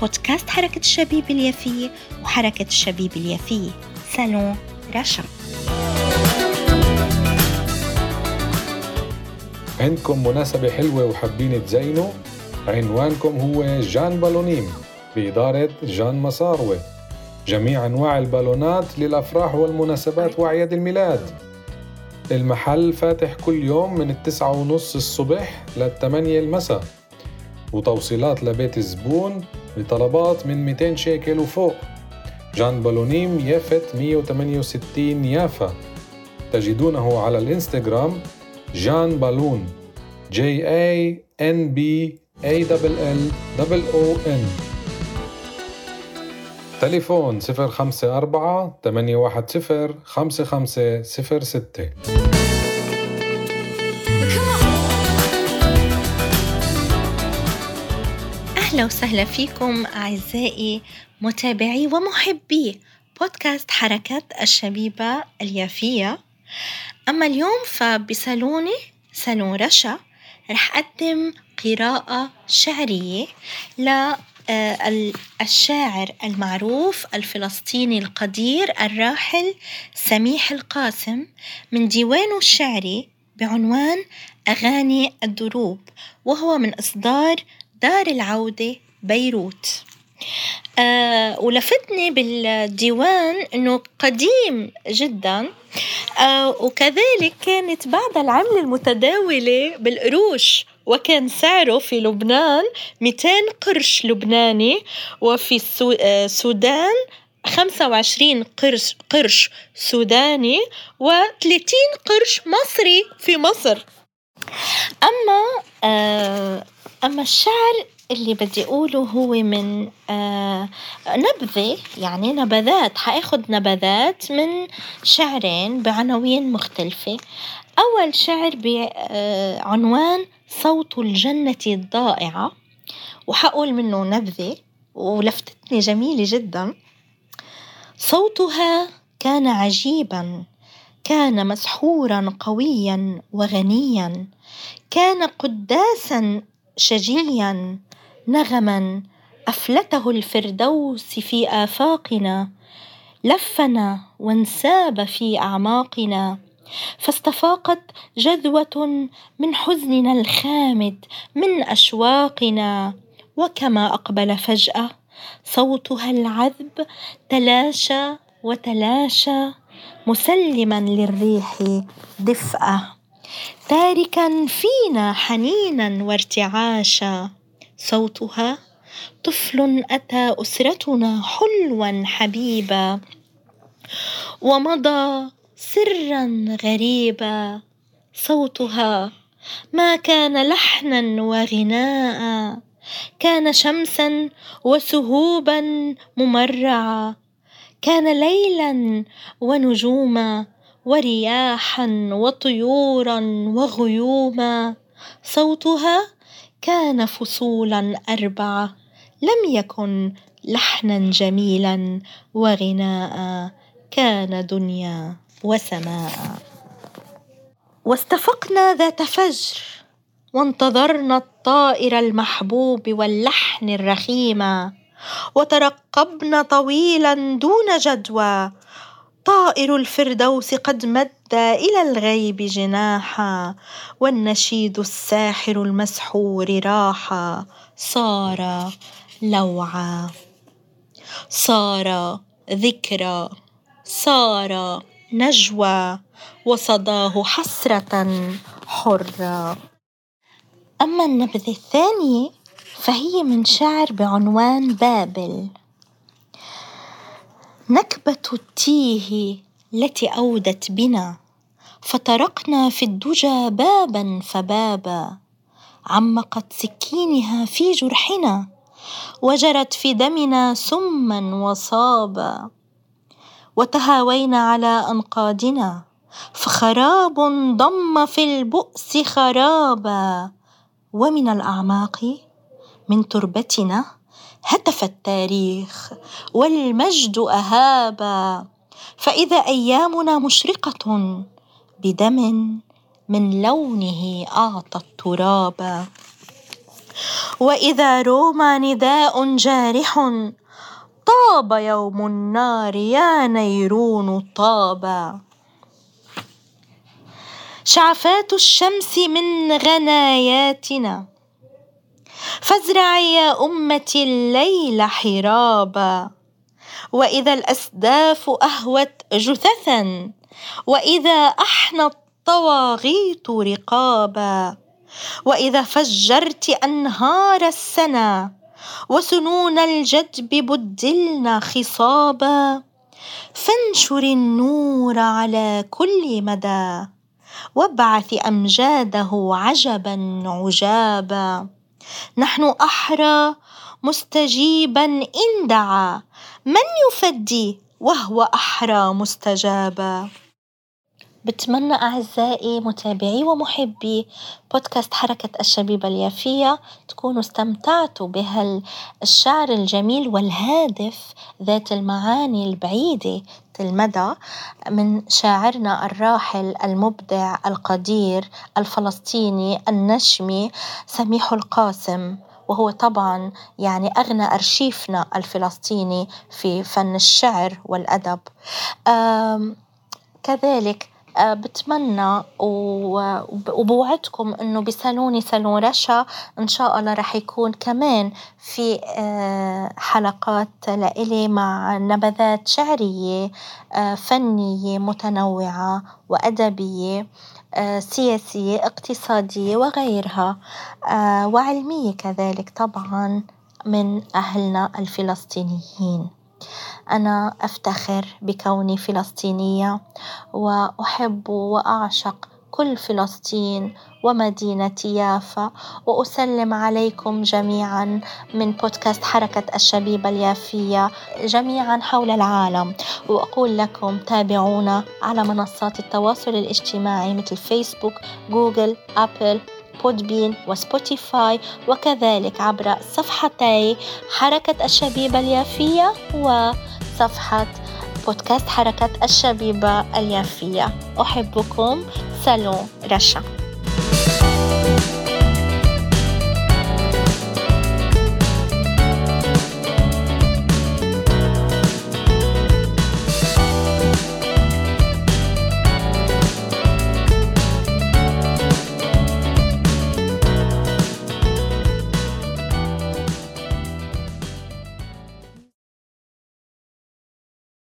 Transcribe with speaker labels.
Speaker 1: بودكاست حركة الشبيب اليافية وحركة الشبيب اليافية سالون رشا
Speaker 2: عندكم مناسبة حلوة وحابين تزينوا؟ عنوانكم هو جان بالونيم بإدارة جان مصاروي جميع أنواع البالونات للأفراح والمناسبات وأعياد الميلاد. المحل فاتح كل يوم من التسعة ونص الصبح للثمانية المساء. وتوصيلات لبيت الزبون بطلبات من 200 شيكل وفوق. جان بالونيم يافت 168 يافا. تجدونه على الانستغرام جان بالون J A N B A L L O N. تليفون 054 810 5506
Speaker 1: أهلا وسهلا فيكم أعزائي متابعي ومحبي بودكاست حركة الشبيبة اليافية. أما اليوم فبصالوني صالون رشا رح أقدم قراءة شعرية للشاعر المعروف الفلسطيني القدير الراحل سميح القاسم من ديوانه الشعري بعنوان أغاني الدروب وهو من إصدار دار العودة بيروت. آه ولفتني بالديوان إنه قديم جدا. آه وكذلك كانت بعد العملة المتداولة بالقروش وكان سعره في لبنان 200 قرش لبناني وفي السودان 25 قرش قرش سوداني و30 قرش مصري في مصر. آه أما الشعر اللي بدي أقوله هو من آه نبذة يعني نبذات حاخد نبذات من شعرين بعناوين مختلفة. أول شعر بعنوان صوت الجنة الضائعة وحقول منه نبذة ولفتتني جميلة جدا. صوتها كان عجيبا كان مسحورا قويا وغنيا كان قداسا شجيا نغما أفلته الفردوس في آفاقنا لفنا وانساب في أعماقنا فاستفاقت جذوة من حزننا الخامد من أشواقنا وكما أقبل فجأة صوتها العذب تلاشى وتلاشى مسلما للريح دفئة. تاركا فينا حنينا وارتعاشا. صوتها طفل أتى أسرتنا حلوا حبيبا ومضى سرا غريبا. صوتها ما كان لحنا وغناء كان شمسا وسهوبا ممرعا. كان ليلا ونجوما ورياحا وطيورا وغيوما. صوتها كان فصولا أربعة لم يكن لحنا جميلا وغناء كان دنيا وسماء. واستفقنا ذات فجر وانتظرنا الطائر المحبوب واللحن الرخيم وترقبنا طويلا دون جدوى طائر الفردوس قد مد إلى الغيب جناحا والنشيد الساحر المسحور راحا. صار لوعا. صار ذكرى صار نجوى. وصداه حسرة حرا. أما النبذه الثانية فهي من شعر بعنوان بابل. نكبة التيه التي أودت بنا فطرقنا في الدجى بابا فبابا عمقت سكينها في جرحنا وجرت في دمنا سما وصابا وتهاوينا على أنقاضنا فخراب ضم في البؤس خرابا ومن الأعماق من تربتنا هتف التاريخ والمجد أهابا. فإذا أيامنا مشرقة بدم من لونه أعطى الترابا. وإذا روما نداء جارح طاب يوم النار يا نيرون طابا. شعفات الشمس من غناياتنا فازرعي يا امتي الليل حرابا. وإذا الأسداف أهوت جثثا وإذا احنى الطواغيت رقابا. وإذا فجرت أنهار السنا وسنون الجدب بدلن خصابا. فانشر النور على كل مدى وابعث أمجاده عجبا عجابا. نحن أحرى مستجيبا إن دعا. من يفدي وهو أحرى مستجابا؟ بتمنى أعزائي متابعي ومحبي بودكاست حركة الشبيبة اليافية تكونوا استمتعتوا بهالشعر الجميل والهادف ذات المعاني البعيدة المدى من شاعرنا الراحل المبدع القدير الفلسطيني النشمي سميح القاسم. وهو طبعا يعني أغنى أرشيفنا الفلسطيني في فن الشعر والأدب. كذلك بتمنى وبوعدكم إنه بسالوني سالون رشا إن شاء الله رح يكون كمان في آه، حلقات لإلي مع نبذات شعرية آه، فنية متنوعة وأدبية سياسية اقتصادية وغيرها وعلمية كذلك طبعا من أهلنا الفلسطينيين. أنا أفتخر بكوني فلسطينية وأحب وأعشق كل فلسطين ومدينة يافا وأسلم عليكم جميعا من بودكاست حركة الشبيبة اليافية جميعا حول العالم. وأقول لكم تابعونا على منصات التواصل الاجتماعي مثل فيسبوك جوجل أبل Podbean وسبوتيفاي وكذلك عبر صفحتي حركة الشبيبة اليافية وصفحة بودكاست حركة الشبيبة اليافية. أحبكم. سالون رشا.